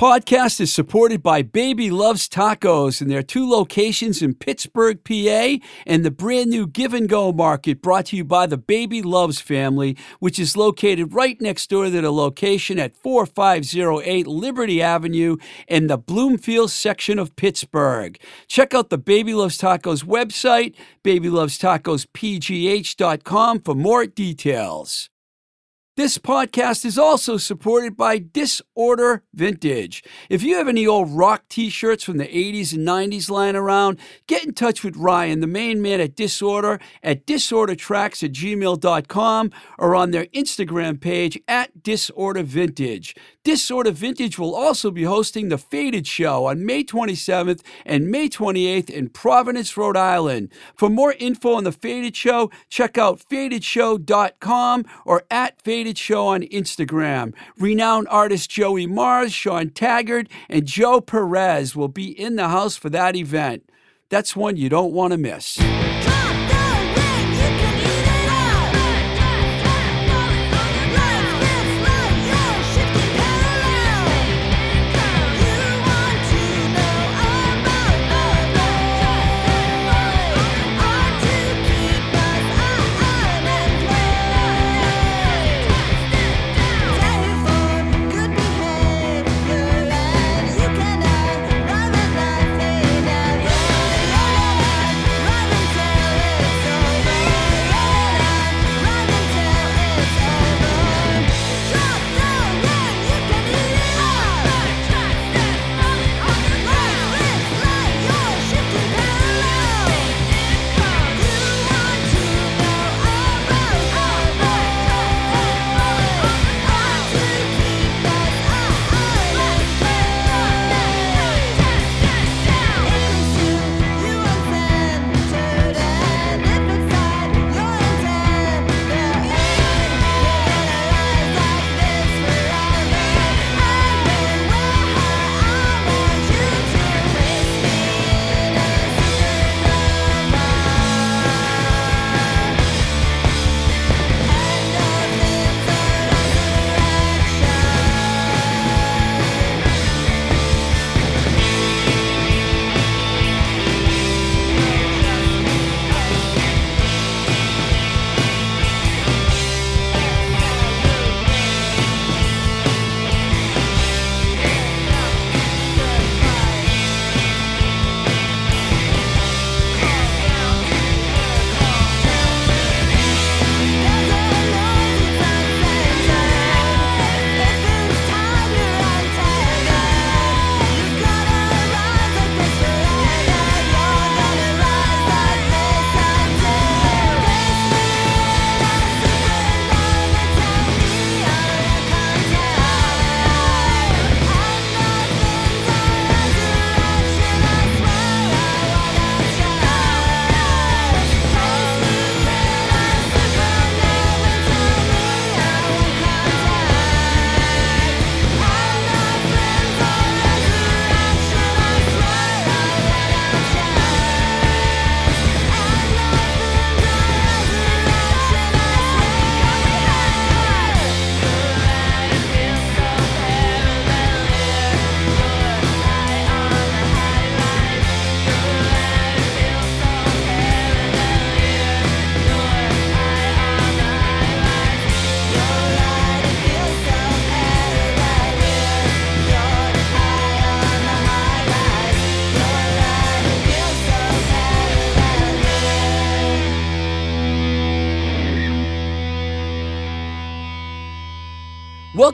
Podcast is supported by Baby Loves Tacos and their two locations in Pittsburgh, PA, and the brand new Give and Go Market brought to you by the Baby Loves family, which is located right next door to the location at 4508 Liberty Avenue in the Bloomfield section of Pittsburgh. Check out the Baby Loves Tacos website, babylovestacospgh.com for more details. This podcast is also supported by Disorder Vintage. If you have any old rock t shirts from the 80s and 90s lying around, get in touch with Ryan, the main man at Disorder, at disordertracks at gmail.com or on their Instagram page at Disorder Vintage. Disorder Vintage will also be hosting the Faded Show on May 27th and May 28th in Providence, Rhode Island. For more info on the Faded Show, check out fadedshow.com or at Faded Show on Instagram. Renowned artist Joey Mars, Sean Taggart, and Joe Perez will be in the house for that event. That's one you don't want to miss.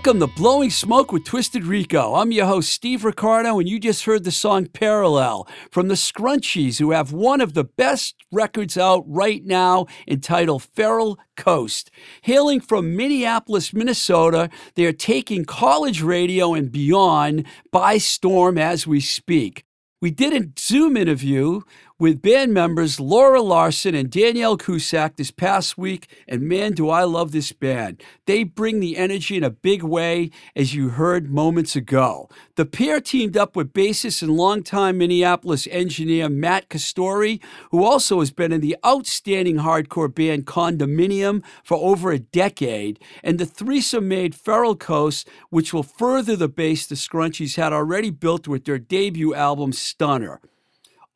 Welcome to Blowing Smoke with Twisted Rico. I'm your host, Steve Ricardo, and you just heard the song Parallel from the Scrunchies, who have one of the best records out right now entitled Feral Coast. Hailing from Minneapolis, Minnesota, they are taking college radio and beyond by storm as we speak. We did a Zoom interview with band members Laura Larson and Danielle Cusack this past week, and man, do I love this band. They bring the energy in a big way, as you heard moments ago. The pair teamed up with bassist and longtime Minneapolis engineer Matt Castori, who also has been in the outstanding hardcore band Condominium for over a decade, and the threesome made Feral Coast, which will further the base the Scrunchies had already built with their debut album Stunner.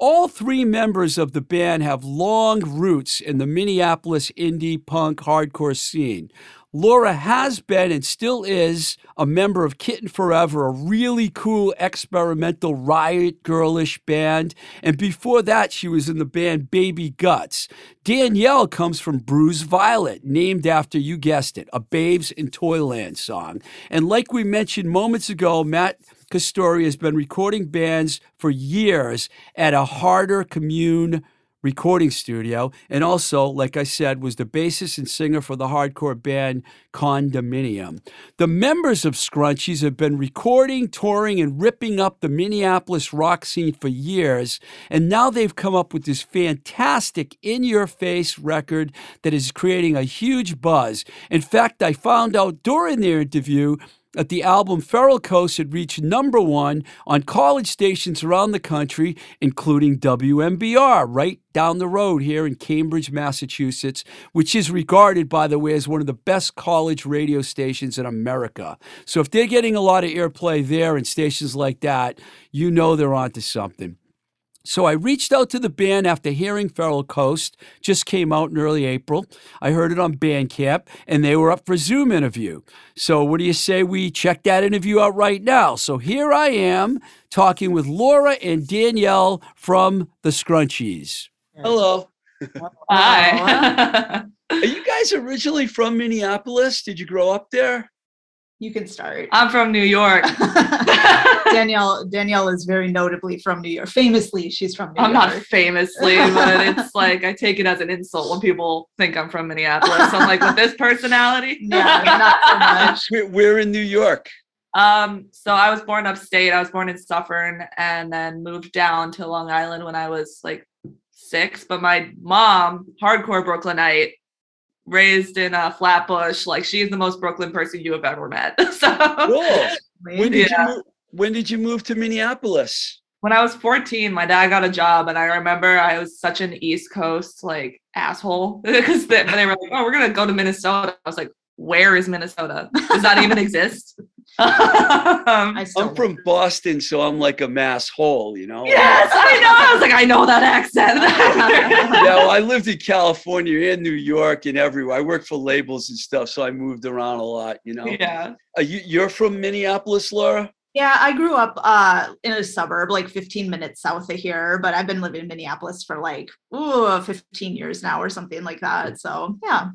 All three members of the band have long roots in the Minneapolis indie punk hardcore scene. Laura has been and still is a member of Kitten Forever, a really cool experimental riot girlish band. And before that, she was in the band Baby Guts. Danielle comes from Bruised Violet, named after, you guessed it, a Babes in Toyland song. And like we mentioned moments ago, Matt Castori has been recording bands for years at a harder commune recording studio, and also, like I said, was the bassist and singer for the hardcore band Condominium. The members of Scrunchies have been recording, touring, and ripping up the Minneapolis rock scene for years, and now they've come up with this fantastic in your face record that is creating a huge buzz. In fact, I found out during their interview that the album Feral Coast had reached number one on college stations around the country, including WMBR, right down the road here in Cambridge, Massachusetts, which is regarded, by the way, as one of the best college radio stations in America. So if they're getting a lot of airplay there and stations like that, you know they're onto something. So I reached out to the band after hearing Feral Coast just came out in early April. I heard it on Bandcamp and they were up for Zoom interview. So what do you say we check that interview out right now? So here I am talking with Laura and Danielle from the Scrunchies. Hello. Hi. Are you guys originally from Minneapolis? Did you grow up there? You can start. I'm from New York. Danielle Danielle is very notably from New York. Famously, she's from New York. I'm not famously, but it's like I take it as an insult when people think I'm from Minneapolis. I'm like with this personality. Yeah, not so much. We're, we're in New York. Um, so I was born upstate. I was born in Suffern and then moved down to Long Island when I was like six. But my mom, hardcore Brooklynite, raised in a Flatbush. Like she's the most Brooklyn person you have ever met. so Cool. When did Yeah. you move, when did you move to Minneapolis? when I was 14, my dad got a job, and I remember I was such an East Coast like asshole because they, they were like, "Oh, we're gonna go to Minnesota." I was like, "Where is Minnesota? Does that even exist?" Um, I still I'm from Boston, so I'm like a mass hole, you know? yes, I know. I was like, I know that accent. yeah, well, I lived in California and New York and everywhere. I worked for labels and stuff, so I moved around a lot, you know? yeah. Are you, you're from Minneapolis, Laura? Yeah, I grew up uh in a suburb like 15 minutes south of here, but I've been living in Minneapolis for like ooh, 15 years now or something like that. So yeah,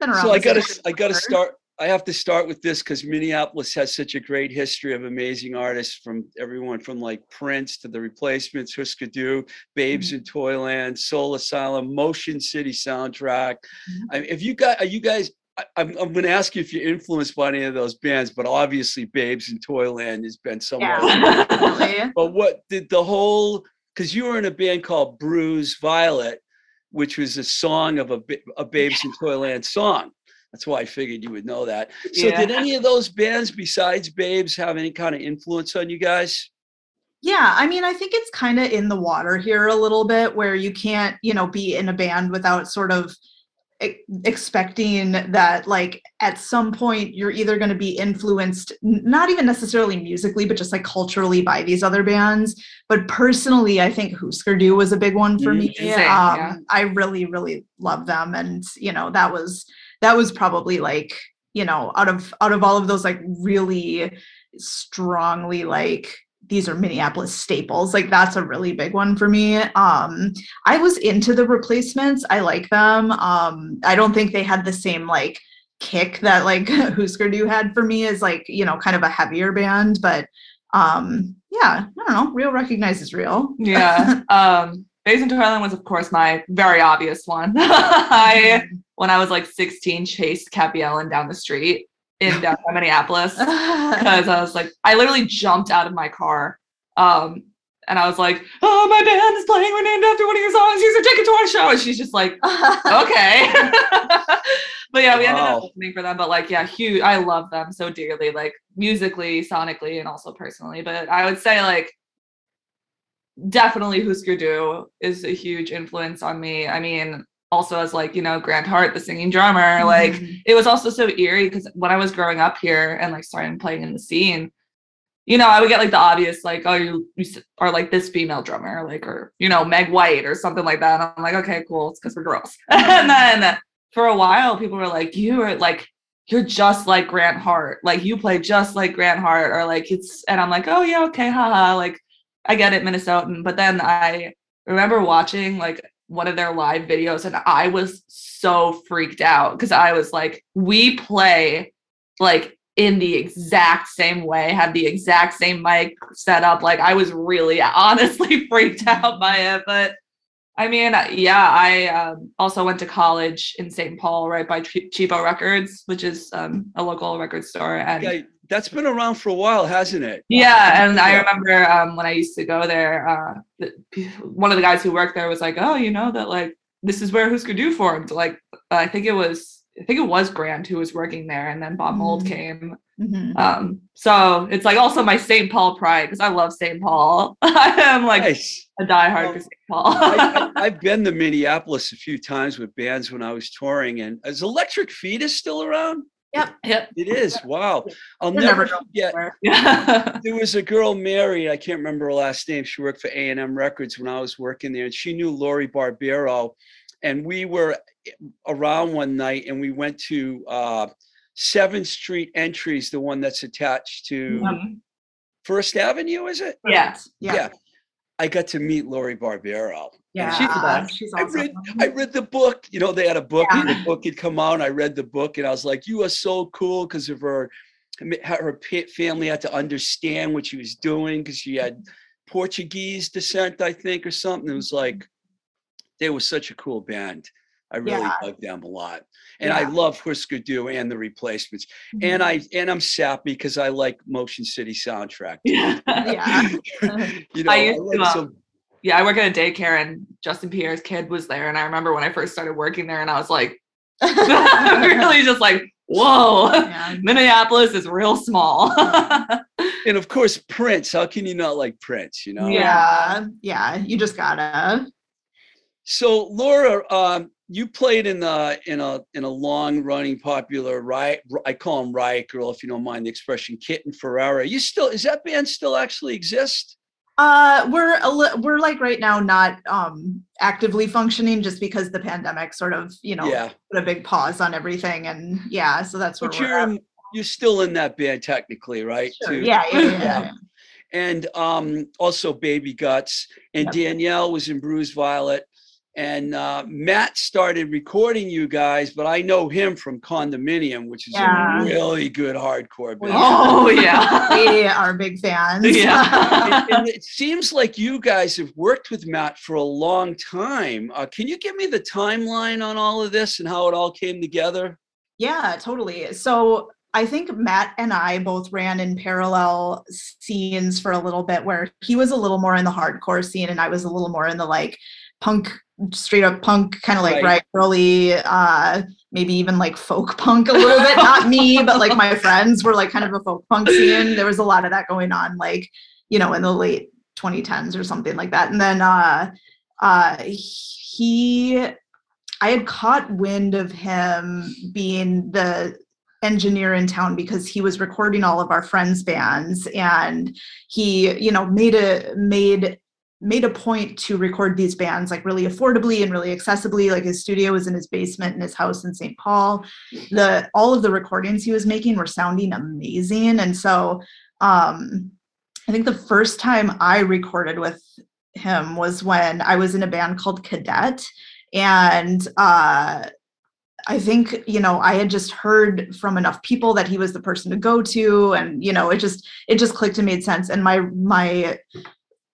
been around. So I gotta, I gotta start. I have to start with this because Minneapolis has such a great history of amazing artists from everyone from like Prince to the Replacements, Husker Du, Babes Mm-hmm. in Toyland, Soul Asylum, Motion City soundtrack. Mhm. I if you guys, are you guys? I, I'm, I'm going to ask you if you're influenced by any of those bands, but obviously, Babes in Toyland has been somewhat. Yeah. But what did the whole? Because you were in a band called Bruise Violet, which was a song of a, a Babes in Toyland song. That's why I figured you would know that. So, Yeah. did any of those bands besides Babes have any kind of influence on you guys? Yeah, I mean, I think it's kind of in the water here a little bit where you can't, you know, be in a band without sort of e- expecting that like at some point you're either going to be influenced not even necessarily musically but just like culturally by these other bands but personally i think husker du was a big one for Mhm. me Same, um yeah. i really really love them and you know that was that was probably like you know out of out of all of those like really strongly like these are Minneapolis staples. Like that's a really big one for me. Um, I was into the replacements. I like them. Um, I don't think they had the same like kick that like Husker Du had for me as like, you know, kind of a heavier band. But um, yeah, I don't know. Real recognizes real. yeah. Um, Babes in Toyland was, of course, my very obvious one. I, when I was like 16, chased Kat Bjelland down the street in downtown Minneapolis because I was like, I literally jumped out of my car um, and I was like, "Oh, my band is playing. We're named after one of your songs. Here's a ticket to our show." And she's just like, "Okay." but yeah, we ended Wow. up opening for them. But like, yeah, huge. I love them so dearly, like musically, sonically, and also personally. But I would say like definitely Husker Du is a huge influence on me. I mean, also as like you know Grant Hart, the singing drummer, like Mhm. it was also so eerie because when I was growing up here and like starting playing in the scene, you know, I would get like the obvious, like, oh, you, you are like this female drummer, like, or, you know, Meg White or something like that. And I'm like, okay, cool. It's because we're girls. and then for a while, people were like, you are like, you're just like Grant Hart. Like, you play just like Grant Hart, or like, it's, and I'm like, oh, yeah, okay, haha. Like, I get it, Minnesotan. But then I remember watching like one of their live videos and I was so freaked out because I was like, we play like in the exact same way, have the exact same mic set up. Like I was really honestly freaked out by it. But I mean, yeah, I um, also went to college in St. Paul, right by Ch- Cheapo Records, which is um, a local record store. And that's been around for a while, hasn't it? yeah, and I remember um, when I used to go there, uh, the, one of the guys who worked there was like, "Oh, you know that like this is where Husker Du formed." Like, I think it was, I think it was Grant who was working there, and then Bob Mould Mhm. came. Mhm. Um, so it's like also my St. Paul pride because I love St. Paul. I am like Nice. a diehard Well, for St. Paul. I, I, I've been to Minneapolis a few times with bands when I was touring, and is Electric Fetus still around? Yep. Yep. It is. Wow. I'll They're never never going forget. Yeah. There was a girl, Mary. I can't remember her last name. She worked for A and M Records when I was working there, and she knew Lori Barbero. And we were around one night, and we went to uh, Seventh Street Entries, the one that's attached to Mhm. First Avenue. Is it? Yeah. Yeah. Yeah. I got to meet Lori Barbero. Yeah. she's the um, best. She's I read, I read the book. You know, they had a book, and Yeah. the book had come out. And I read the book, and I was like, "You are so cool," because of her. Her her pa- family had to understand what she was doing because she had Portuguese descent, I think, or something. It was mm-hmm. like they were such a cool band. I really Yeah. dug them a lot, and I Yeah. love Husker Du and the Replacements. And mm-hmm. I and I'm sappy because I like Motion City soundtrack. Yeah. Yeah. you know, I I used to, like uh, some- yeah, I work at a daycare and Justin Pierre's kid was there. And I remember when I first started working there and I was like, really just like, whoa, Yeah. Minneapolis is real small. and of course Prince. How can you not like Prince? You know. yeah. Yeah. You just gotta. So Laura, um, you played in the in a in a long running popular riot. I call him Riot Girl, if you don't mind the expression. Kitten Forever. You still is that band still actually exist? Uh, we're a li- we're like right now not um actively functioning just because the pandemic sort of you know Yeah, put a big pause on everything and yeah, so that's we're you're at. in, you're still in that band technically, right? Sure. yeah, yeah, Yeah. yeah. and um, also Baby Guts, and Yep. Danielle was in Bruised Violet, and uh, Matt started recording you guys, but I know him from Condominium, which is Yeah. a really good hardcore band. oh, yeah. We are big fans. Yeah. and, and it seems like you guys have worked with Matt for a long time. Uh, can you give me the timeline on all of this and how it all came together? Yeah, totally. So I think Matt and I both ran in parallel scenes for a little bit where he was a little more in the hardcore scene and I was a little more in the like punk, straight up punk, kind of like Right. right early, uh, maybe even like folk punk a little bit. Not me, but like my friends were like kind of a folk punk scene. There was a lot of that going on, like, you know, in the late 2010s or something like that. And then uh uh he I had caught wind of him being the engineer in town because he was recording all of our friends' bands and he, you know, made a made made a point to record these bands like really affordably and really accessibly. Like his studio was in his basement in his house in St. Paul. The all of the recordings he was making were sounding amazing. And so um I think the first time I recorded with him was when I was in a band called Cadet. And uh I think you know I had just heard from enough people that he was the person to go to. And you know it just it just clicked and made sense. And my my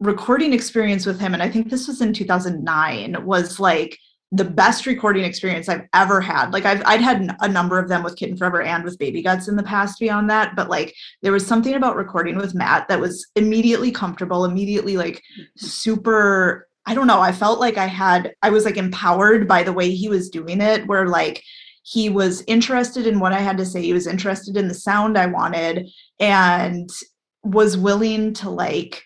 recording experience with him and I think this was in 2009 was like the best recording experience I've ever had. Like I've I'd had a number of them with Kitten Forever and with Baby Guts in the past beyond that, but like there was something about recording with Matt that was immediately comfortable, immediately like mm-hmm. super I don't know, I felt like I had I was like empowered by the way he was doing it where like he was interested in what I had to say, he was interested in the sound I wanted and was willing to like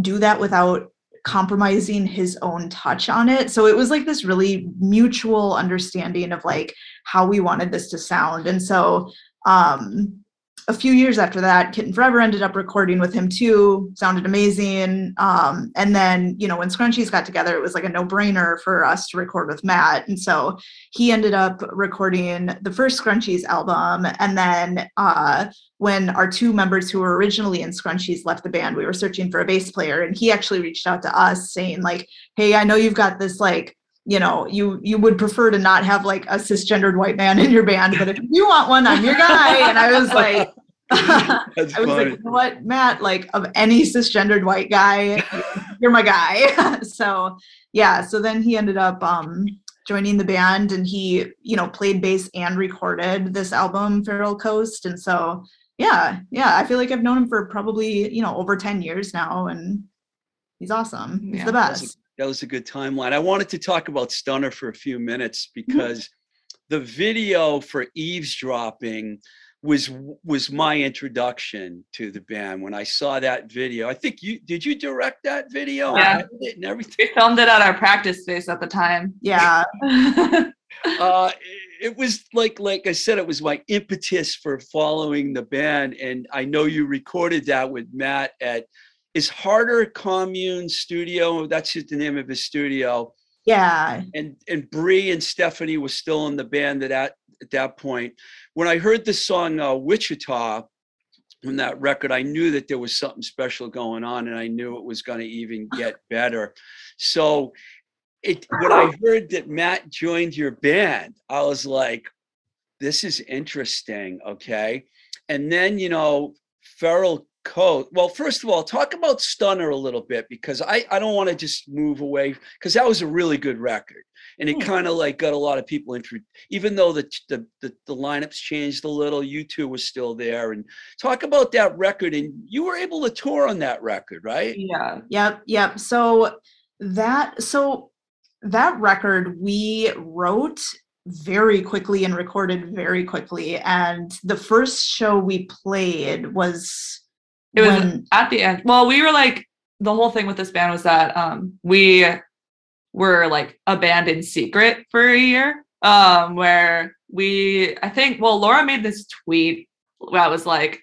do that without compromising his own touch on it. So it was like this really mutual understanding of like how we wanted this to sound. And so um a few years after that, Kitten Forever ended up recording with him too. Sounded amazing. Um, and then, you know, when Scrunchies got together, it was like a no-brainer for us to record with Matt. And so he ended up recording the first Scrunchies album. And then uh, when our two members who were originally in Scrunchies left the band, we were searching for a bass player, and he actually reached out to us saying, like, "Hey, I know you've got this like." You know you you would prefer to not have like a cisgendered white man in your band but if you want one i'm your guy. And i was like i was funny. like you know what matt? Like of any cisgendered white guy you're my guy. So yeah so then he ended up um joining the band and he you know played bass and recorded this album feral coast. And so yeah yeah i feel like i've known him for probably you know over 10 years now and he's awesome. He's Yeah. the best a, that was a good timeline. I wanted to talk about Stunner for a few minutes because the video for eavesdropping was was my introduction to the band. When I saw that video, I think you did you direct that video and Yeah. edit it and everything. We filmed it at our practice space at the time. yeah uh it was like like i said it was my impetus for following the band and i know you recorded that with matt at is harder commune studio that's just the name of his studio yeah and and Bree and stephanie was still in the band at that at that point when i heard the song uh, wichita from that record i knew that there was something special going on and i knew it was going to even get better so it when I heard that Matt joined your band, I was like, this is interesting. Okay. And then, you know, Feral Coast. Well, first of all, talk about Stunner a little bit because I, I don't want to just move away because that was a really good record. And it Hmm. kind of like got a lot of people into even though the, the the the lineups changed a little, you two was still there. And talk about that record. And you were able to tour on that record, right? yeah. Yep, yep. So that so that record we wrote very quickly and recorded very quickly. And the first show we played was It was when at the end. Well, we were like the whole thing with this band was that um we were like a band in secret for a year. Um where we I think well Laura made this tweet that was like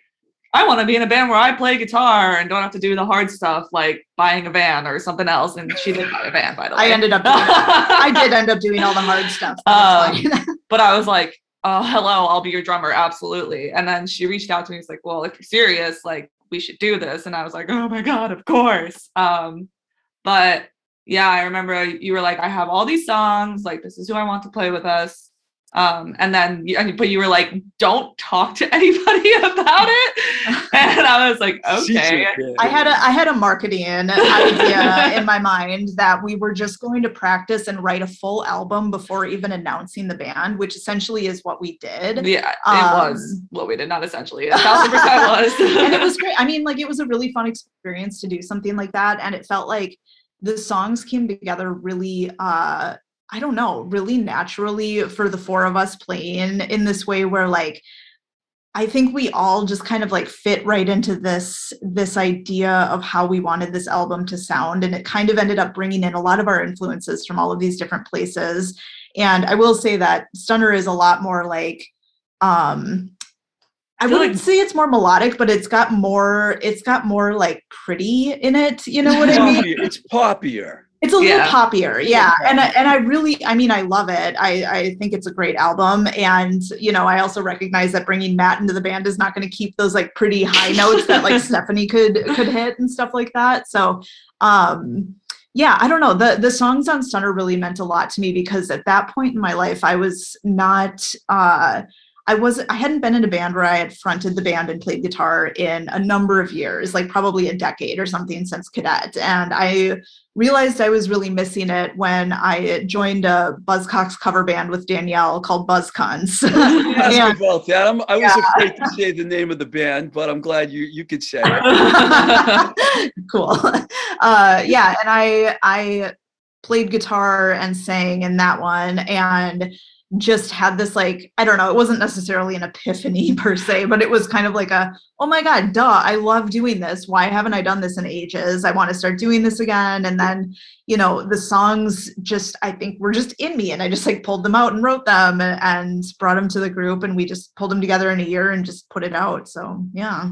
I want to be in a band where I play guitar and don't have to do the hard stuff like buying a van or something else. And she did buy a van, by the way. I ended up doing I did end up doing all the hard stuff. but but I was like, oh, hello, I'll be your drummer. Absolutely. And then she reached out to me. It's like, well, if you're serious, like we should do this. And I was like, oh my God, of course. Um, but yeah, I remember you were like, I have all these songs, like this is who I want to play with us. Um, and then, you, but you were like, don't talk to anybody about it. And I was like, okay. I had a I had a marketing idea in my mind that we were just going to practice and write a full album before even announcing the band, which essentially is what we did. Yeah, it was Um, what we did, not essentially. A thousand percent was. and it was great. I mean, like it was a really fun experience to do something like that. And it felt like the songs came together really uh I don't know, really naturally for the four of us playing in this way where like I think we all just kind of like fit right into this this idea of how we wanted this album to sound and it kind of ended up bringing in a lot of our influences from all of these different places and I will say that Stunner is a lot more like um I wouldn't like- say it's more melodic, but it's got more, it's got more like pretty in it. You know what I mean? It's poppier. It's a little Yeah. poppier, yeah. And I, and I really, I mean, I love it. I I think it's a great album, and you know, I also recognize that bringing Matt into the band is not going to keep those like pretty high notes that like Stephanie could could hit and stuff like that. So, um, yeah, I don't know. the The songs on Stunner really meant a lot to me because at that point in my life, I was not. uh I wasn't, I hadn't been in a band where I had fronted the band and played guitar in a number of years, like probably a decade or something since cadet. And I realized I was really missing it when I joined a Buzzcocks cover band with Danielle called Buzzcons. Me about that. I'm, I was Yeah. afraid to say the name of the band, but I'm glad you you could say it. cool. Uh, yeah, and I I played guitar and sang in that one, and just had this like I don't know. It wasn't necessarily an epiphany per se, but it was kind of like a oh my god, duh! I love doing this. Why haven't I done this in ages? I want to start doing this again. And then you know the songs just I think were just in me, and I just like pulled them out and wrote them and, brought them to the group, and we just pulled them together in a year and just put it out. So yeah.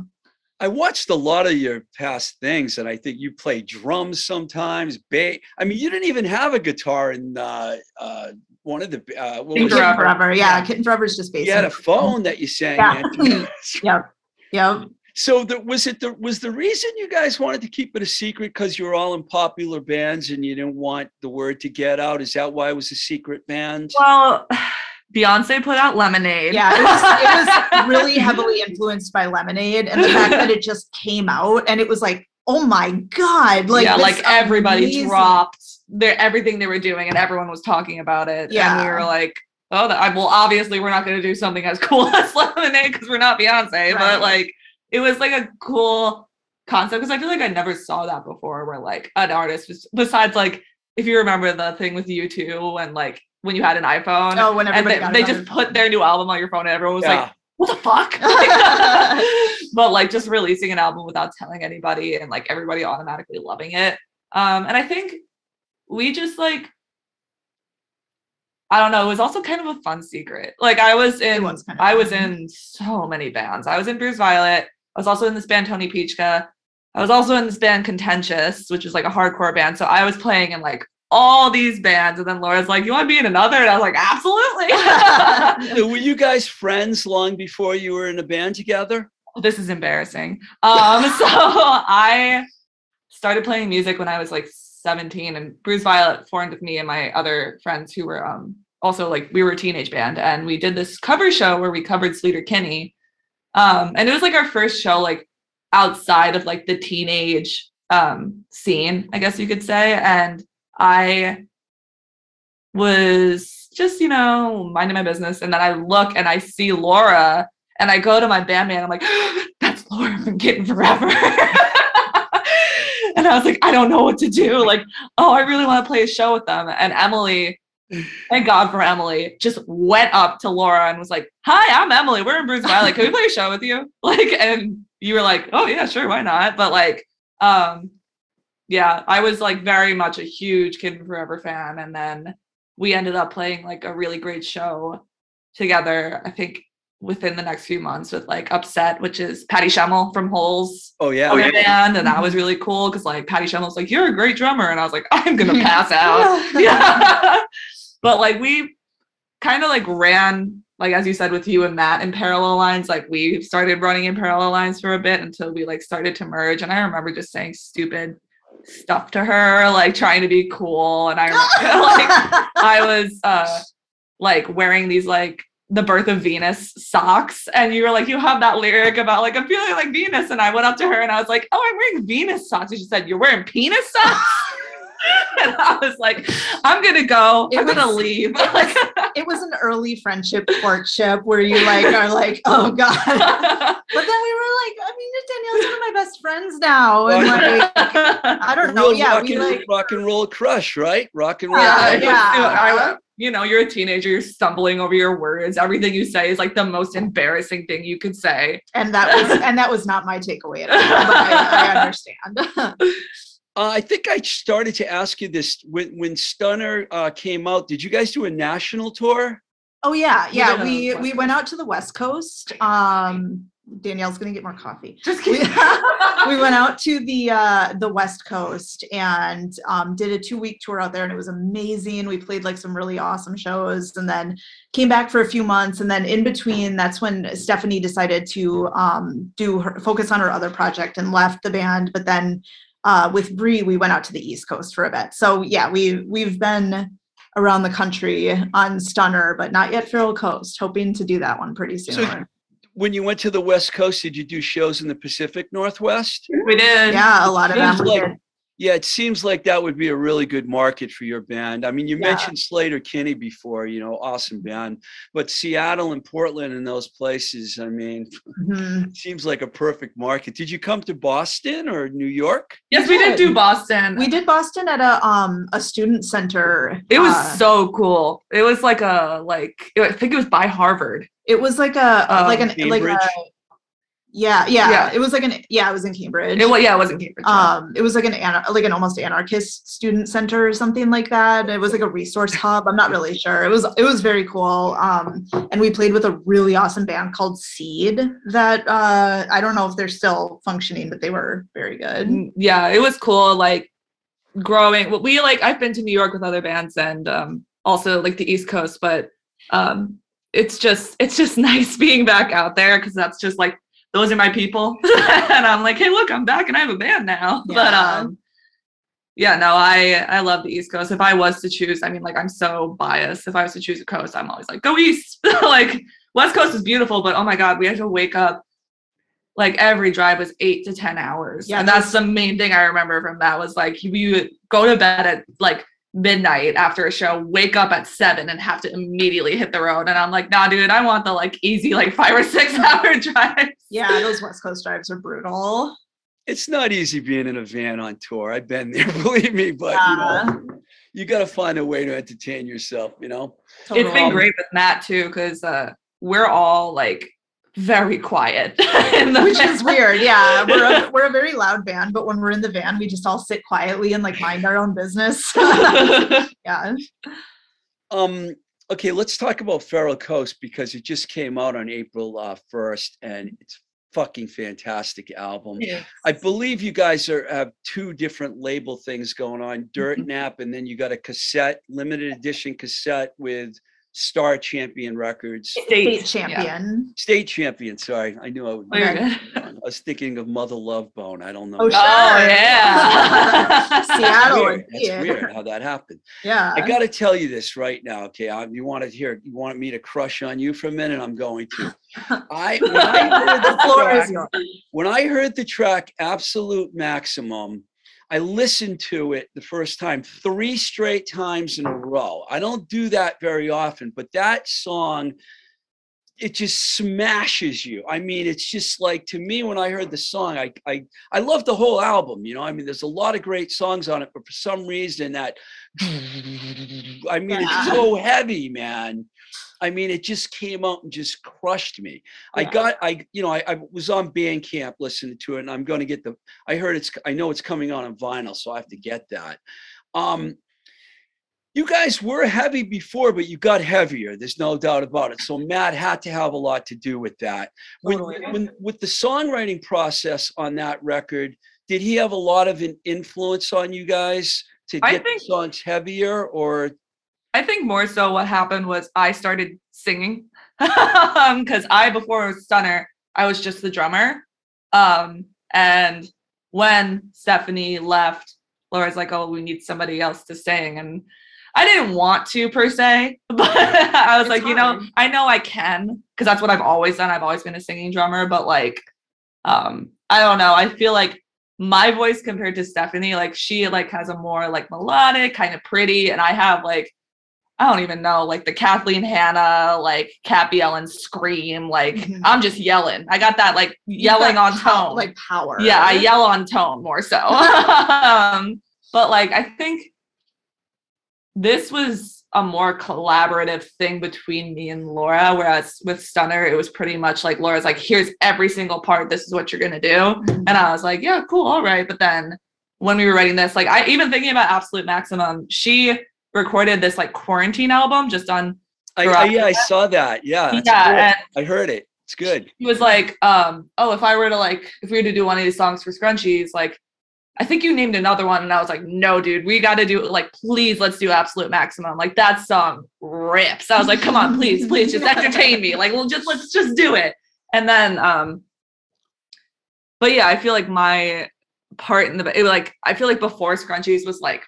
I watched a lot of your past things, and I think you play drums sometimes. Bass. I mean, you didn't even have a guitar in uh, uh, one of the. Uh, what Kitten was Kitten it? Forever. Forever. Yeah, Yeah. Kitten Forever is just based. You had on- a phone that you sang Yeah. into. Yep. Yep. So the, was it the was the reason you guys wanted to keep it a secret because you were all in popular bands and you didn't want the word to get out? Is that why it was a secret band? well, Beyonce put out Lemonade. Yeah, it was, it was really heavily influenced by Lemonade and the fact that it just came out and it was like, oh my god, like yeah, this like everybody amazing- dropped their everything they were doing, and everyone was talking about it. and we were like, "Oh, that, I- well, obviously we're not going to do something as cool as Lemonade because we're not Beyonce." Right. But like, it was like a cool concept because I feel like I never saw that before, where like an artist was besides like if you remember the thing with U2 and like when you had an iPhone. Oh, when and everybody they, they just put their new album on your phone, and everyone was Yeah. like, "What the fuck?" but like just releasing an album without telling anybody and like everybody automatically loving it. Um, and I think we just like I don't know, it was also kind of a fun secret. Like I was in was kind of I was in so many bands. I was in Bruise Violet. I was also in this band Tony Peachka. I was also in this band Contentious, which is like a hardcore band. So I was playing in like all these bands. And then Laura's like, You want to be in another? And I was like, Absolutely. So were you guys friends long before you were in a band together? this is embarrassing. Um, so I started playing music when I was like 17, and Bruise Violet formed with me and my other friends who were um also like we were a teenage band, and we did this cover show where we covered Sleater Kinney. Um, and it was like our first show like outside of like the teenage um scene, I guess you could say. And I was just, you know, minding my business. And then I look and I see Laura and I go to my bandmate. I'm like, that's Laura from Kitten Forever. and I was like, I don't know what to do. Like, oh, I really want to play a show with them. And Emily, thank God for Emily, just went up to Laura and was like, Hi, I'm Emily. We're in Bruise Violet. Can we play a show with you? Like, and you were like, Oh yeah, sure, why not? But like, um, yeah, I was like very much a huge Kitten Forever fan. And then we ended up playing like a really great show together. I think within the next few months with like Upset, which is Patty Schemel from Hole's Oh yeah. oh, band, and that was really cool because like Patty Schemel's like, "You're a great drummer," and I was like, "I'm gonna pass out." yeah, but like we kind of like ran like as you said with you and Matt in parallel lines. Like we started running in parallel lines for a bit until we like started to merge, and I remember just saying stupid stuff to her, like trying to be cool, and I remember like I was uh like wearing these like the birth of Venus socks and you were like you have that lyric about like I'm feeling like Venus and I went up to her and I was like oh I'm wearing Venus socks and she said you're wearing penis socks and I was like I'm gonna go It I'm gonna leave it was it was an early friendship courtship where you like are like, oh god. But then we were like, I mean, Danielle's one of my best friends now. And like, I don't know. Real Yeah, rock we and, like rock and roll crush, right? Rock and roll. Yeah, crush. yeah. I- you know, you're a teenager, you're stumbling over your words. Everything you say is like the most embarrassing thing you could say. and that was and that was not my takeaway at all. But I, I understand. Uh, I think I started to ask you this when when Stunner uh, came out. Did you guys do a national tour? Oh yeah, yeah. did We we went out to the West Coast. Um Danielle's gonna get more coffee. Just We, kidding. we went out to the uh the West Coast and um did a two week tour out there and it was amazing. We played like some really awesome shows and then came back for a few months and then in between that's when Stephanie decided to um do her focus on her other project and left the band but then uh with Bree we went out to the East Coast for a bit. So yeah, we we've been around the country on Stunner, but not yet Feral Coast. Hoping to do that one pretty soon. So- When you went to the West Coast, did you do shows in the Pacific Northwest? We did. yeah, a lot of them. Like- Yeah, it seems like that would be a really good market for your band. I mean, you Yeah. mentioned Sleater Kinney before, you know, awesome band. But Seattle and Portland and those places, I mean, Mhm. it seems like a perfect market. Did you come to Boston or New York? Yes, we did did. do Boston. We did Boston at a um a student center. It was uh, so cool. It was like a like I think it was by Harvard. It was like a Um, like an like a yeah, yeah Yeah. it was like an yeah it was in Cambridge. It was yeah, it wasn't Cambridge. yeah. um it was like an like an almost anarchist student center or something like that it was like a resource hub i'm not really sure it was it was very cool um and we played with a really awesome band called seed that uh i don't know if they're still functioning but they were very good Mm, yeah, it was cool. Like growing. well, We like I've been to New York with other bands and um, also like the East Coast, but um, it's just it's just nice being back out there because that's just like those are my people, and I'm like, hey, look, I'm back and I have a band now. But um, yeah, no, I I love the East Coast. If I was to choose, I mean, like I'm so biased. If I was to choose a coast, I'm always like, go East. like West Coast is beautiful, but oh my God, we had to wake up like every drive was eight to ten hours. Yeah, and that's the main thing I remember from that was like we would go to bed at like midnight after a show, wake up at seven and have to immediately hit the road. And I'm like, nah, dude, I want the like easy like five or six hour drive. yeah those west coast drives are brutal It's not easy being in a van on tour. I've been there, believe me, but you know, you got to find a way to entertain yourself, you know? It's been great with Matt too, because uh, we're all like very quiet. in the which is weird yeah we're a, we're a very loud band but when we're in the van we just all sit quietly and like mind our own business yeah Um, okay, let's talk about Feral Coast because it just came out on April uh, 1st and it's fucking fantastic album. I believe you guys are have two different label things going on, Dirt Mhm. Nap, and then you got a cassette, limited edition cassette with Star Champion Records. state yeah. champion State Champion, sorry. I knew I would Oh, you're good. I was thinking of Mother Love Bone. I don't know. Oh, That's Oh Sure. yeah. Seattle. weird. That's yeah. weird how that happened. yeah I got to tell you this right now, okay? I, you want to hear? You want me to crush on you for a minute? I'm going to. I when I heard the the floor track, is yours when I heard the track "Absolute Maximum," I listened to it the first time three straight times in a row. I don't do that very often, but that song. It just smashes you. I mean, it's just like to me when I heard the song, I I I love the whole album. You know, I mean, there's a lot of great songs on it, but for some reason that I mean, it's so heavy, man. I mean, it just came out and just crushed me. I got, I, you know, I, I was on Bandcamp listening to it, and I'm going to get the. I heard it's. I know it's coming out on vinyl, so I have to get that. Um, you guys were heavy before, but you got heavier. There's no doubt about it. So Matt had to have a lot to do with that. When, Totally. when with the songwriting process on that record, did he have a lot of an influence on you guys to get think- the songs heavier, or I think more so what happened was I started singing because I before I was Stunner, I was just the drummer. Um, and when Stephanie left, Laura's like, "Oh, we need somebody else to sing," and I didn't want to per se, but I was It's like, you know. I know I can because that's what I've always done. I've always been a singing drummer, but like, um, I don't know. I feel like my voice compared to Stephanie, like she like has a more like melodic, kind of pretty, and I have like I don't even know, like the Kathleen Hanna, like Kat Bjelland scream, like Mhm. I'm just yelling. I got that like yelling on pow- tone. like power yeah, I yell on tone more so. um, but like I think this was a more collaborative thing between me and Laura, whereas with Stunner, it was pretty much like Laura's like, here's every single part, this is what you're gonna do. Mhm. And I was like, yeah, cool, all right. But then when we were writing this, like I even thinking about Absolute Maximum, she recorded this like quarantine album just on I, I yeah, I saw that. Yeah, yeah, I heard it. It's good. he was like, um, oh, if I were to like, if we were to do one of these songs for Scrunchies, like, I think you named another one, and I was like, no, dude, we got to do like, please, let's do Absolute Maximum. Like that song rips. I was like, come on, please, please, just entertain me. Like, well, just let's just do it. And then, um, but yeah, I feel like my part in the it, like I feel like before Scrunchies was like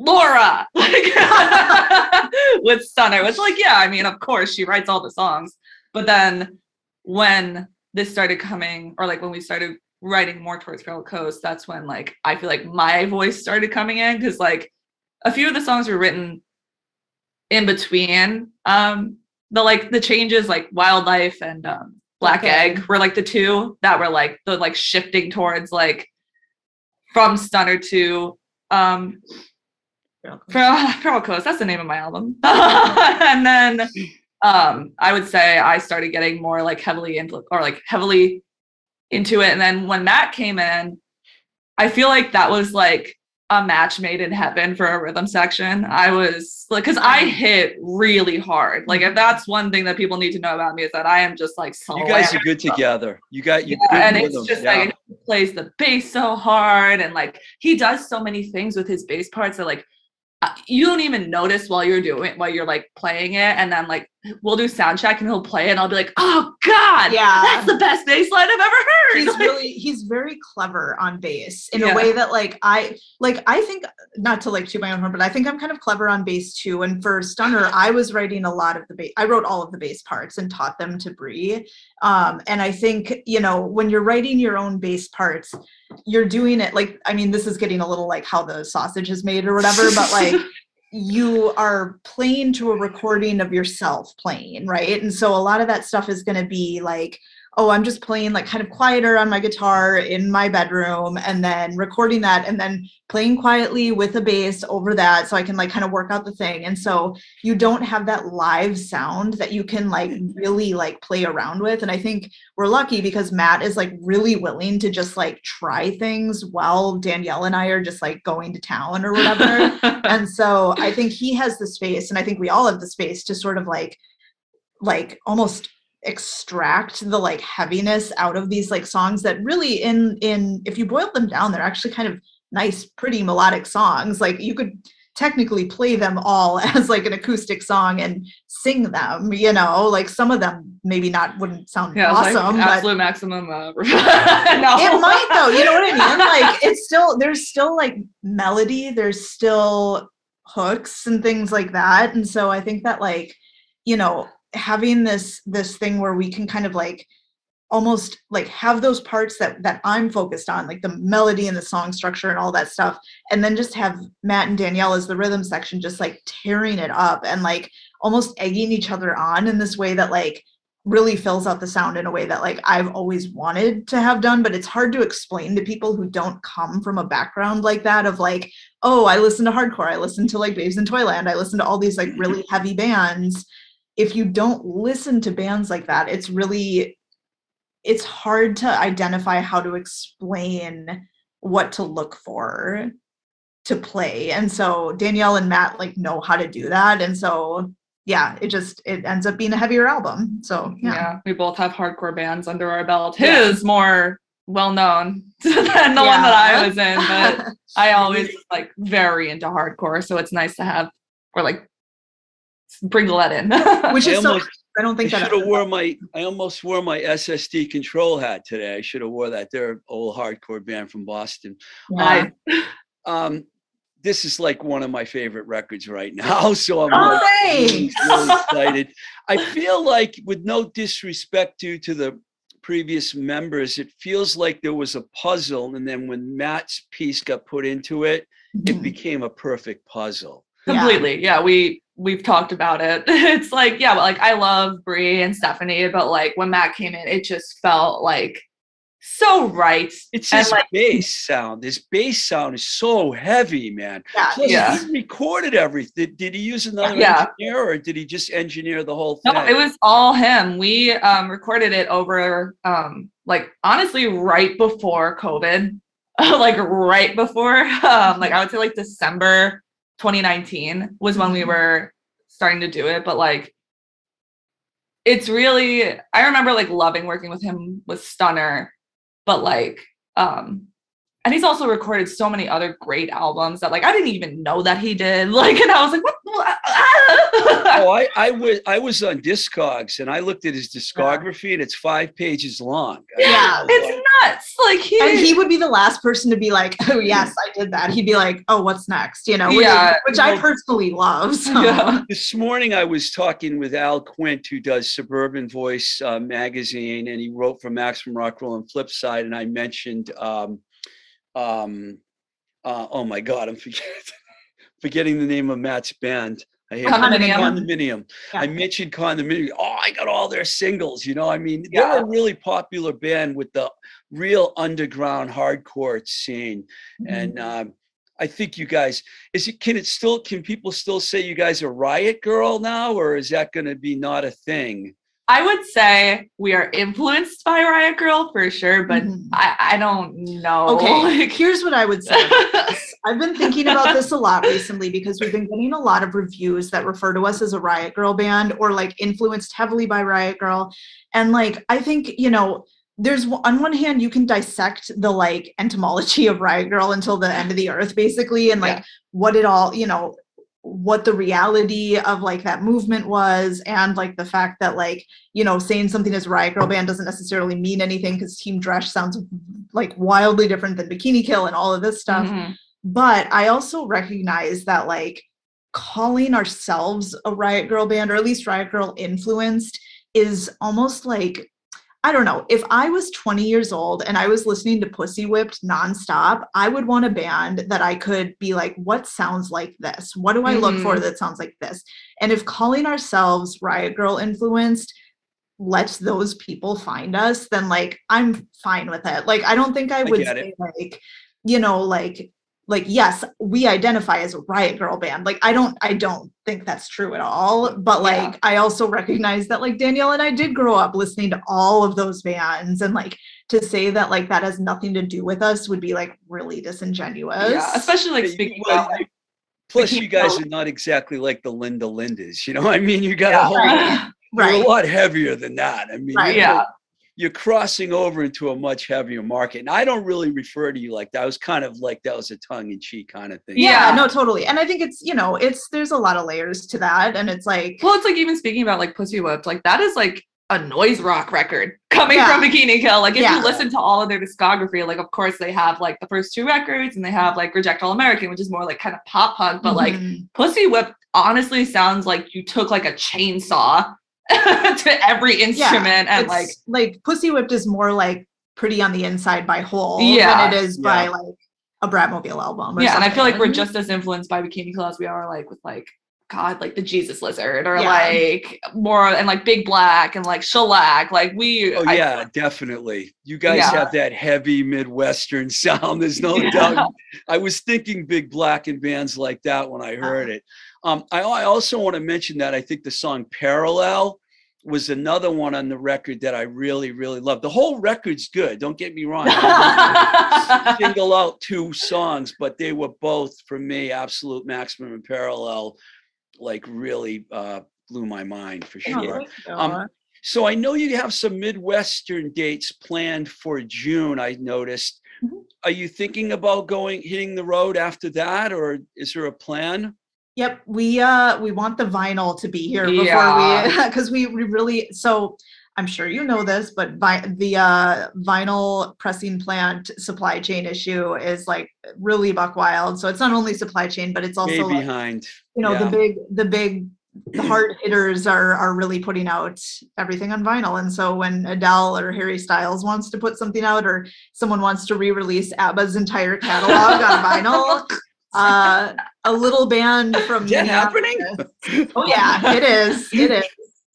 Laura like, with Stunner, which like yeah, I mean of course she writes all the songs, but then when this started coming or like when we started writing more towards Feral Coast, that's when like I feel like my voice started coming in because like a few of the songs were written in between um the like the changes like Wildlife and um Black Okay. Egg were like the two that were like the like shifting towards like from Stunner to um Feral Feral Coast. That's the name of my album. and then um I would say I started getting more like heavily into or like heavily into it. And then when Matt came in, I feel like that was like a match made in heaven for a rhythm section. I was like, because I hit really hard. Like, if that's one thing that people need to know about me is that I am just like so You guys are slammed. good together. You got you. Yeah, and good it's just yeah. like he plays the bass so hard, and like he does so many things with his bass parts that like you don't even notice while you're doing it, while you're like playing it, and then like we'll do sound check and he'll play it, and I'll be like, oh god, Yeah. that's the best bass line I've ever heard. he's Like, really he's very clever on bass in Yeah. a way that like I like I think not to like toot my own horn, but I think I'm kind of clever on bass too. And for Stunner, I was writing a lot of the bass. I wrote all of the bass parts and taught them to Bree. Um, and I think you know when you're writing your own bass parts, you're doing it like I mean this is getting a little like how the sausage is made or whatever, but like you are playing to a recording of yourself playing, right? And so a lot of that stuff is going to be like, oh, I'm just playing like kind of quieter on my guitar in my bedroom and then recording that and then playing quietly with a bass over that so I can like kind of work out the thing. And so you don't have that live sound that you can like mm-hmm. really like play around with. And I think we're lucky because Matt is like really willing to just like try things while Danielle and I are just like going to town or whatever and so i think he has the space and i think we all have the space to sort of like like almost extract the like heaviness out of these like songs that really in in if you boil them down they're actually kind of nice pretty melodic songs. Like you could technically play them all as like an acoustic song and sing them you know? Like some of them maybe not wouldn't sound yeah, awesome like but absolute maximum. Uh, no, it might though you know what i mean? Like it's still there's still like melody there's still hooks and things like that and so i think that like you know having this this thing where we can kind of like almost like have those parts that that i'm focused on like the melody and the song structure and all that stuff and then just have matt and danielle as the rhythm section just like tearing it up and like almost egging each other on in this way that like really fills out the sound in a way that like I've always wanted to have done but it's hard to explain to people who don't come from a background like that of like oh I listen to hardcore. I listen to like Babes in Toyland. I listen to all these like really heavy bands if you don't listen to bands like that it's really it's hard to identify how to explain what to look for to play and so Danielle and Matt like know how to do that and so yeah it just it ends up being a heavier album so yeah. yeah, we both have hardcore bands under our belt. Yeah. His more well known than the one that I was in, but I always was, like very into hardcore, so it's nice to have or like bring the lead in. which I is so almost- I don't I think that should have wore my. I almost wore my SS Decontrol hat today. I should have wore that. They're an old hardcore band from Boston. Yeah. I- Um, this is like one of my favorite records right now. So I'm Oh, like, really, really excited. I feel like, with no disrespect due to the previous members, it feels like there was a puzzle, and then when Matt's piece got put into it, it became a perfect puzzle. Yeah. completely yeah we we've talked about it it's like yeah but like i love brie and stephanie but like when matt came in it just felt like so right It's And, his like- bass sound. His bass sound is so heavy, man. yeah, Plus, Yeah. he recorded everything. Did he use another Yeah. engineer, or did he just engineer the whole thing? no it was all him we um recorded it over um like honestly right before covid like right before um like i would say like december 2019 was when we Mhm. were starting to do it but like it's really i remember like loving working with him with stunner but like um and he's also recorded so many other great albums that like i didn't even know that he did like and i was like what, oh, I, I was I was on Discogs and I looked at his discography and it's five pages long. Yeah. it's nuts. Like he, and he would be the last person to be like, "Oh yes, I did that." He'd be like, "Oh, what's next?" You know, which, Yeah. which I Well- personally love. So. Yeah. This morning I was talking with Al Quint, who does Suburban Voice uh, magazine, and he wrote for Maximum Rocknroll and Flipside, and I mentioned, um, um, uh, oh my God, I'm forgetting, forgetting the name of Matt's band. I hate Condominium. Condominium. I mentioned Condominium. Oh, I got all their singles. You know, I mean, Yeah. they're a really popular band with the real underground hardcore scene, Mm-hmm. and um, I think you guys is it can it still can people still say you guys are Riot Girl now, or is that going to be not a thing? I would say we are influenced by Riot Girl for sure, but Mhm. I, I don't know. Okay, here's what I would say. I've been thinking about this a lot recently because we've been getting a lot of reviews that refer to us as a Riot Girl band or like influenced heavily by Riot Girl. And like, I think, you know, there's on one hand, you can dissect the like entomology of Riot Girl until the end of the earth, basically, and like Yeah. what it all, you know, what the reality of like that movement was and like the fact that like you know saying something as riot girl band doesn't necessarily mean anything because Team Dresch sounds like wildly different than bikini kill and all of this stuff Mhm. but i also recognize that like calling ourselves a riot girl band or at least riot girl influenced is almost like I don't know. If I was 20 years old and I was listening to Pussy Whipped nonstop, I would want a band that I could be like, what sounds like this? What do I look for Mhm. that sounds like this? And if calling ourselves Riot Girl influenced lets those people find us, then like I'm fine with it. Like I don't think I would say like, you know, like like yes, we identify as a Riot Girl band. Like I don't I don't think that's true at all. But like Yeah. I also recognize that like Danielle and I did grow up listening to all of those bands and like to say that like that has nothing to do with us would be like really disingenuous. Yeah, especially like speaking well, about like, Plus, you guys going. are not exactly like the Linda Lindas. You know, what I mean, you got a whole. Right. You're right. a lot heavier than that. I mean, Right. you're, yeah, you're crossing over into a much heavier market. And I don't really refer to you like that. I was kind of like that was a tongue in cheek kind of thing. Yeah, Yeah. no, totally. And I think it's, you know, it's there's a lot of layers to that. And it's like well, it's like even speaking about like Pussy Whipped, like that is like a noise rock record coming Yeah. from Bikini Kill. Like if Yeah. you listen to all of their discography, like of course they have like the first two records and they have like Reject All American, which is more like kind of pop punk, but like mhm. Pussy Whip honestly sounds like you took like a chainsaw to every instrument and it's like like Pussy Whipped is more like pretty on the inside by Hole Yeah. than it is by like a Bratmobile album. Or yeah, and I feel like we're just as influenced by Bikini Kill as we are like with like God, like the Jesus Lizard or Yeah. like more and like Big Black and like Shellac. Like we Oh I- yeah, definitely. You guys Yeah. have that heavy Midwestern sound. There's no Yeah. doubt. I was thinking big black and bands like that when I heard uh-huh. it. Um, I, I also want to mention that I think the song Parallel was another one on the record that I really, really love. The whole record's good. Don't get me wrong. Single out two songs, but they were both for me absolute maximum and parallel, like really uh, blew my mind for Oh, sure. you. Um, So I know you have some Midwestern dates planned for June. I noticed. Mhm. Are you thinking about going hitting the road after that, or is there a plan? Yep, we uh we want the vinyl to be here before Yeah. we because we, we really so I'm sure you know this, but vi- the uh, vinyl pressing plant supply chain issue is like really buck wild. So it's not only supply chain, but it's also like, behind. you know yeah. the big the big the hard hitters are are really putting out everything on vinyl and so when adele or harry styles wants to put something out or someone wants to re-release abba's entire catalog on vinyl uh a little band from Is that happening? Minneapolis- oh yeah it is it is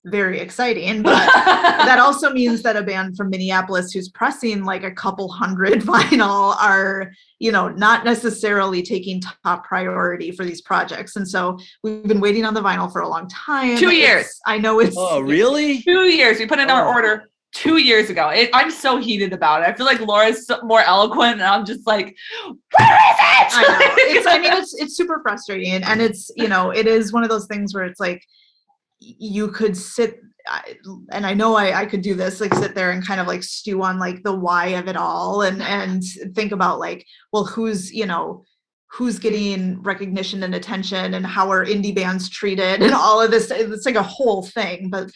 very exciting but that also means that a band from Minneapolis who's pressing like a couple hundred vinyl are, you know, not necessarily taking top priority for these projects. And so we've been waiting on the vinyl for a long time. Two It's- years. I know it's Oh, really? two years. We put in our Oh. order two years ago. It, I'm so heated about it. I feel like Laura's more eloquent, and I'm just like, where is it? I. It's I mean it's it's super frustrating and it's, you know, it is one of those things where it's like you could sit I- and I know I, I could do this, like sit there and kind of like stew on like the why of it all and and think about like, well, who's, you know, who's getting recognition and attention and how are indie bands treated and all of this it's like a whole thing but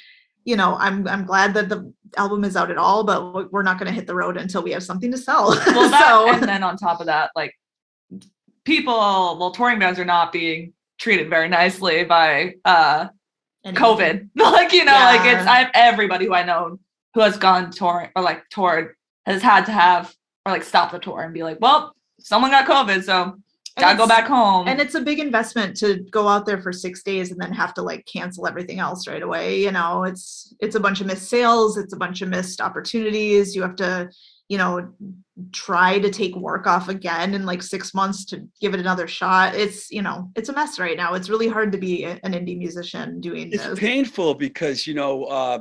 you know i'm i'm glad that the album is out at all but we- we're not going to hit the road until we have something to sell. Well that, so and then on top of that like people well touring bands are not being treated very nicely by uh and- covid. Like you know like it's Yeah. i everybody who i know who has gone touring or like toured has had to have or like stop the tour and be like well someone got covid so gotta go back home. and it's a big investment to go out there for six days and then have to like cancel everything else right away you know? It's it's a bunch of missed sales it's a bunch of missed opportunities you have to you know try to take work off again in like six months to give it another shot. It's you know it's a mess right now. It's really hard to be an indie musician doing It's this. painful because, you know, uh,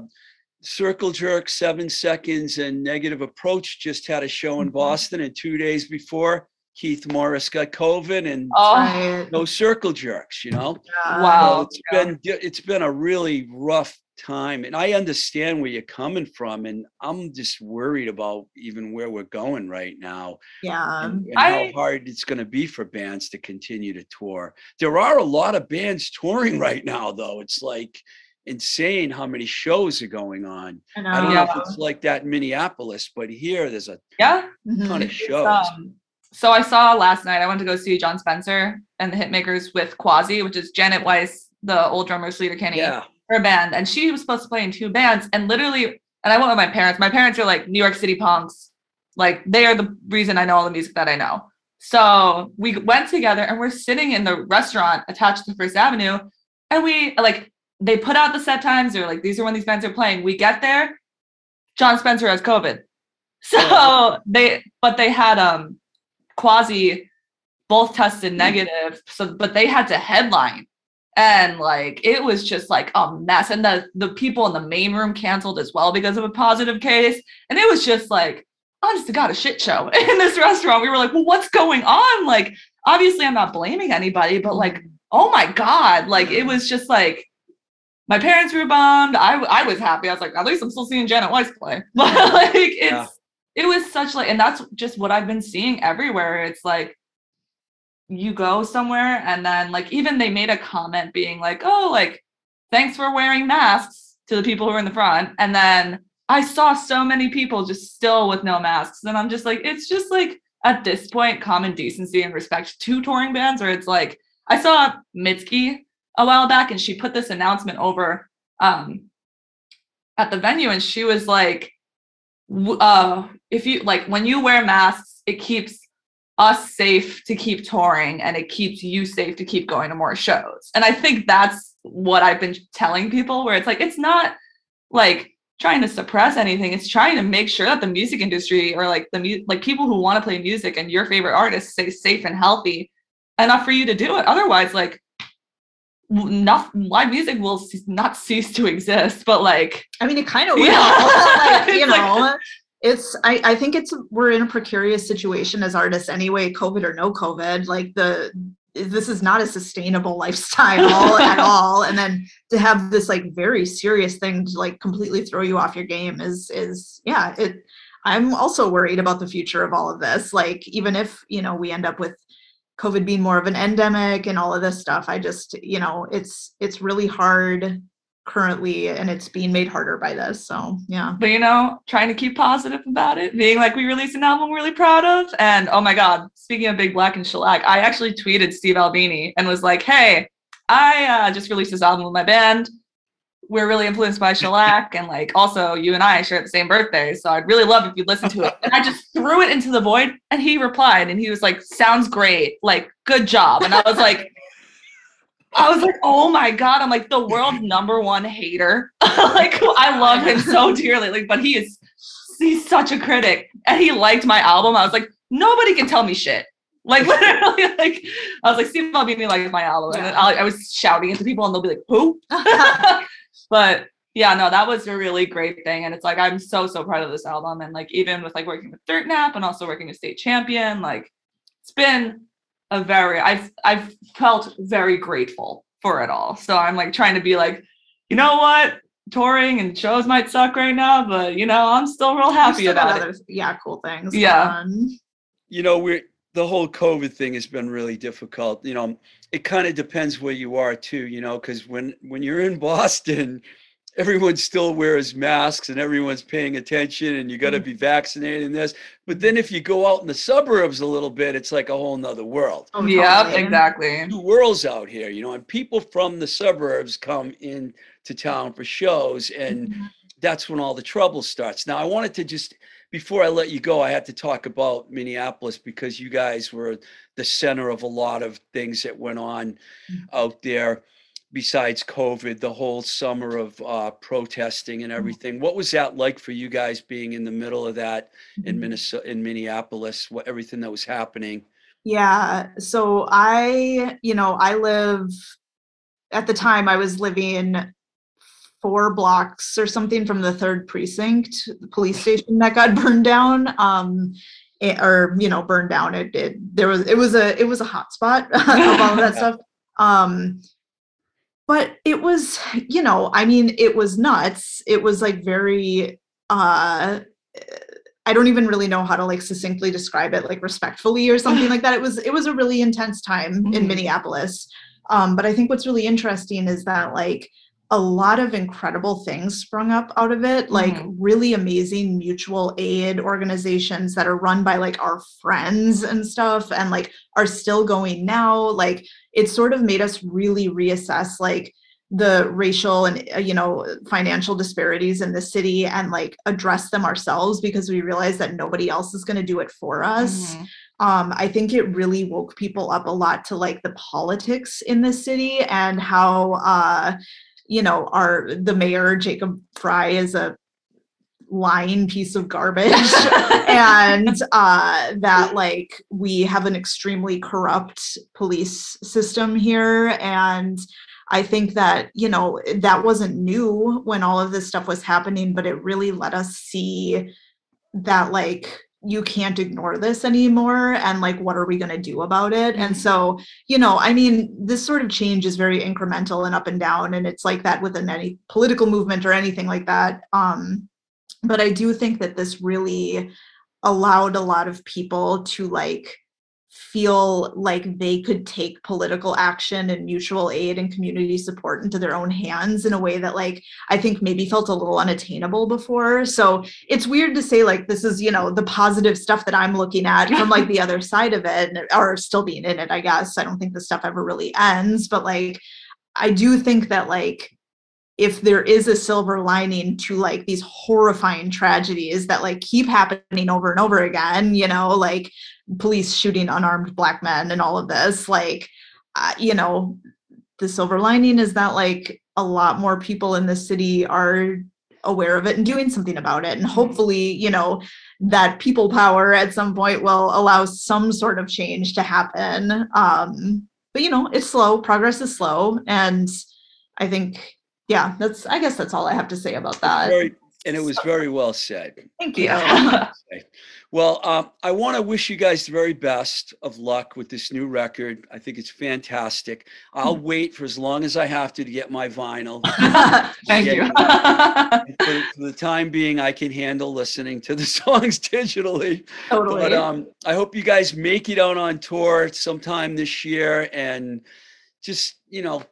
Circle Jerk, Seven Seconds, and Negative Approach just had a show in Mhm. Boston, and two days before, Keith Morris got COVID, and oh no Circle Jerks, you know? Wow. So it's yeah. been it's been a really rough time, and I understand where you're coming from, and I'm just worried about even where we're going right now, yeah and, and I- how hard it's going to be for bands to continue to tour. There are a lot of bands touring right now, though. It's like insane how many shows are going on. I I don't know. know if it's like that in Minneapolis, but here there's a yeah Mhm. ton of shows. um, so I saw last night. I went to go see Jon Spencer and the Hitmakers with Quasi, which is Janet Weiss, the old drummer, Sleater Kinney, yeah, her band, and she was supposed to play in two bands. And literally, and I went with my parents. My parents are like New York City punks, like they are the reason I know all the music that I know. So we went together, and we're sitting in the restaurant attached to First Avenue, and we like they put out the set times. They're like, these are when these bands are playing. We get there, Jon Spencer has COVID. So they, but they had um quasi both tested hmm. negative. So, but they had to headline, and like it was just like a mess. And the the people in the main room canceled as well because of a positive case. And it was just like, honest to God, a shit show in this restaurant. We were like, well, what's going on? Like, obviously, I'm not blaming anybody, but like, hmm. oh my God, like it was just like. My parents were bummed. I I was happy. I was like, at least I'm still seeing Janet Weiss play. But like, it's Yeah. It was such like and that's just what i've been seeing everywhere. It's like you go somewhere and then like even they made a comment being like oh like thanks for wearing masks to the people who are in the front. And then i saw so many people just still with no masks. And i'm just like it's just like at this point common decency and respect to touring bands where it's like i saw mitski a while back and she put this announcement over um at the venue and she was like uh if you like when you wear masks it keeps us safe to keep touring and it keeps you safe to keep going to more shows. And i think that's what i've been telling people where it's like it's not like trying to suppress anything. It's trying to make sure that the music industry or like the mu- like people who want to play music and your favorite artists stay safe and healthy enough for you to do it. Otherwise like not live music will not cease to exist but like I mean, it kind of will. Yeah. like, you It's like- know, it's. I, I think it's. We're in a precarious situation as artists anyway, COVID or no COVID. Like the. This is not a sustainable lifestyle at all, and then to have this like very serious thing to like completely throw you off your game is is yeah. It. I'm also worried about the future of all of this. Like even if you know we end up with COVID being more of an endemic and all of this stuff, I just you know it's it's really hard currently and it's being made harder by this so yeah but you know, trying to keep positive about it, being like we released an album we're really proud of. And oh my God, speaking of Big Black and Shellac, I actually tweeted Steve Albini and was like, hey, I uh, just released this album with my band. We're really influenced by Shellac, and like also you and I share the same birthday, so I'd really love if you'd listen to it. And I just threw it into the void, and he replied, and he was like, "Sounds great, like good job." And I was like, I was like, oh my god, I'm like the world's number one hater. like I love him so dearly, like, but he is he's such a critic. And he liked my album. I was like, nobody can tell me shit. Like literally, like I was like, Steve Albini liked my album, and then I, I was shouting it to people, and they'll be like, "Who?" but yeah, no, that was a really great thing, and it's like I'm so so proud of this album, and like even with like working with Dirtnap and also working with State Champion, like it's been a very I've I've felt very grateful for it all. So I'm like trying to be like, you know what, touring and shows might suck right now, but you know I'm still real happy still got about it. other- yeah cool things Yeah. going on. you know we're the whole COVID thing has been really difficult. You know, it kind of depends where you are too. You know, because when when you're in Boston, everyone still wears masks and everyone's paying attention, and you got to Mhm. be vaccinated in this. But then if you go out in the suburbs a little bit, it's like a whole nother world. Oh, yep, totally. exactly. Two worlds out here, you know, and people from the suburbs come in to town for shows, and Mhm. that's when all the trouble starts. Now, I wanted to just before I let you go, I had to talk about Minneapolis because you guys were the center of a lot of things that went on Mhm. out there. Besides COVID, the whole summer of uh, protesting and everything. What was that like for you guys being in the middle of that in Mhm. Minnesota, in Minneapolis? What everything that was happening? Yeah. So I, you know, I live at the time I was living four blocks or something from the third precinct, the police station that got burned down. Um it- or you know, burned down. It it there was it was a it was a hot spot of all of that stuff. Um but it was, you know, I mean, it was nuts. It was like very uh I don't even really know how to like succinctly describe it like respectfully or something like that. It was it was a really intense time in Mhm. Minneapolis. Um, but I think what's really interesting is that like a lot of incredible things sprung up out of it, like Mhm. really amazing mutual aid organizations that are run by like our friends and stuff and like are still going now. Like it sort of made us really reassess like the racial and uh, you know financial disparities in the city and like address them ourselves because we realized that nobody else is going to do it for us Mhm. um, I think it really woke people up a lot to like the politics in the city and how uh, you know our the mayor Jacob Frey is a lying piece of garbage. And uh, that like we have an extremely corrupt police system here. And I think that, you know, that wasn't new when all of this stuff was happening, but it really let us see that like you can't ignore this anymore and like what are we going to do about it? And so you know i mean this sort of change is very incremental and up and down and it's like that within any political movement or anything like that um but i do think that this really allowed a lot of people to like feel like they could take political action and mutual aid and community support into their own hands in a way that like I think maybe felt a little unattainable before. So it's weird to say like this is, you know, the positive stuff that I'm looking at from like the other side of it and- or still being in it, I guess. I don't think the stuff ever really ends, but like I do think that like if there is a silver lining to like these horrifying tragedies that like keep happening over and over again, you know, like police shooting unarmed black men and all of this, like, uh, you know, the silver lining is that like a lot more people in the city are aware of it and doing something about it. And hopefully, you know, that people power at some point will allow some sort of change to happen. Um, but you know, it's slow, progress is slow. And I think yeah, that's I guess that's all I have to say about that. And it was very well said. Thank you. Well, um, I want to wish you guys the very best of luck with this new record. I think it's fantastic. I'll Hmm. wait for as long as I have to to get my vinyl. Thank you. For, for the time being, I can handle listening to the songs digitally. totally. But um, I hope you guys make it out on tour sometime this year. And just, you know,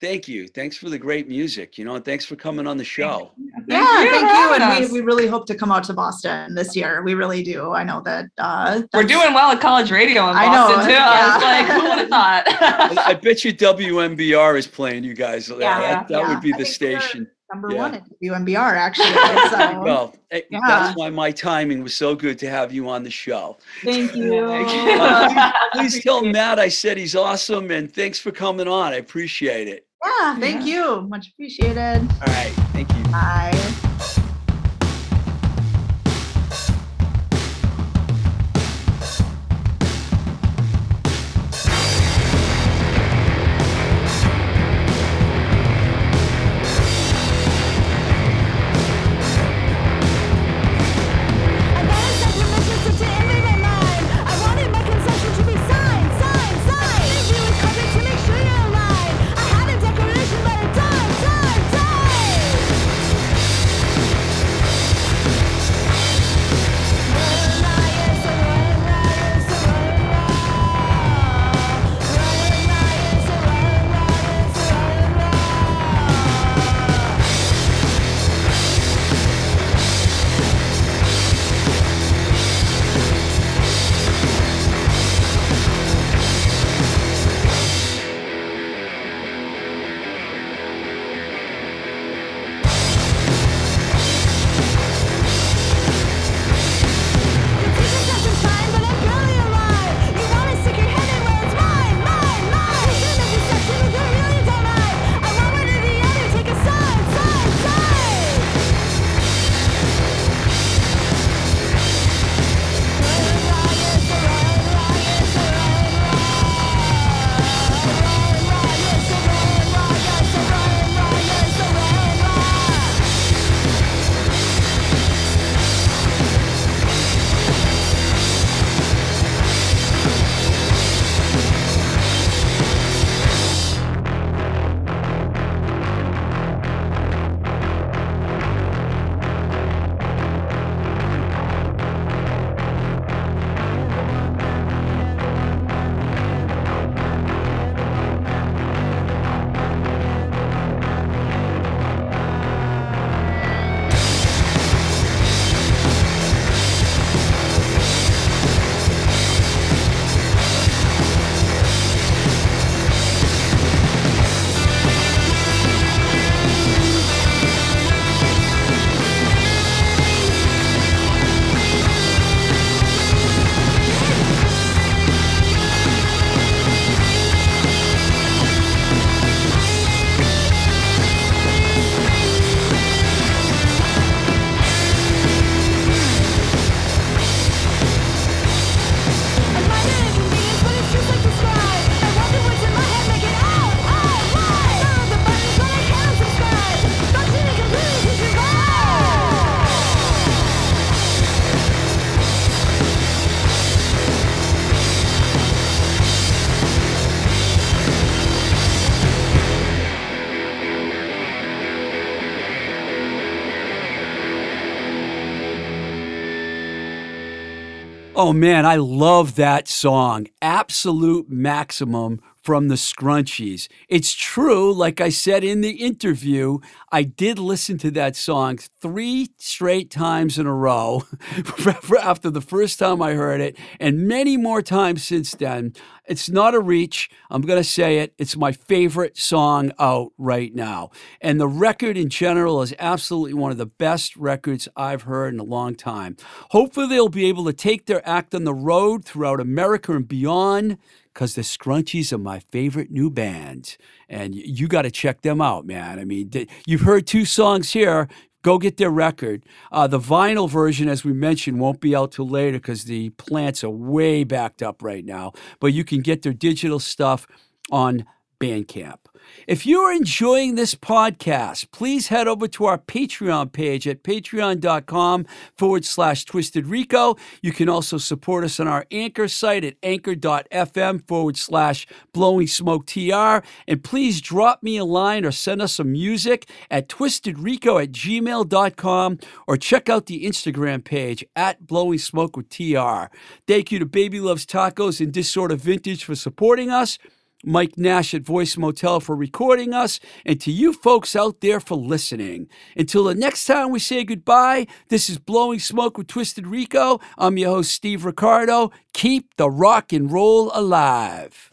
thank you. Thanks for the great music, you know, and thanks for coming on the show. yeah, for thank you. And we, we really hope to come out to Boston this year. We really do. I know that uh We're doing well at college radio in I know, Boston too. I was like, who would have I, I bet you WMBR is playing you guys. Yeah, Yeah, that, that yeah. would be I the station. number Yeah. one at WMBR actually. So Well, Yeah. that's why my timing was so good to have you on the show. thank you. Thank you. Uh, Please tell Matt I said he's awesome and thanks for coming on. I appreciate it. Yeah, thank you. Much appreciated. All right. Thank you. Bye. Oh man, I love that song. Absolute maximum from the Scrunchies. It's true, like I said in the interview, I did listen to that song three straight times in a row after the first time I heard it, and many more times since then. It's not a reach. I'm going to say it. It's my favorite song out right now. And the record in general is absolutely one of the best records I've heard in a long time. Hopefully, they'll be able to take their act on the road throughout America and beyond because the Scrunchies are my favorite new band. And you got to check them out, man. I mean, you've heard two songs here. Go get their record. Uh, the vinyl version, as we mentioned, won't be out till later because the plants are way backed up right now. But you can get their digital stuff on Bandcamp. If you're enjoying this podcast, please head over to our Patreon page at patreon.com forward slash twisted rico. You can also support us on our anchor site at anchor.fm forward slash blowing smoke tr. And please drop me a line or send us some music at twistedrico at gmail.com or check out the Instagram page at blowing smoke with tr. Thank you to Baby Loves Tacos and Disorder Vintage for supporting us. Mike Nash at Voice Motel for recording us, and to you folks out there for listening. Until the next time we say goodbye, this is Blowing Smoke with Twisted Rico. I'm your host, Steve Ricardo. Keep the rock and roll alive.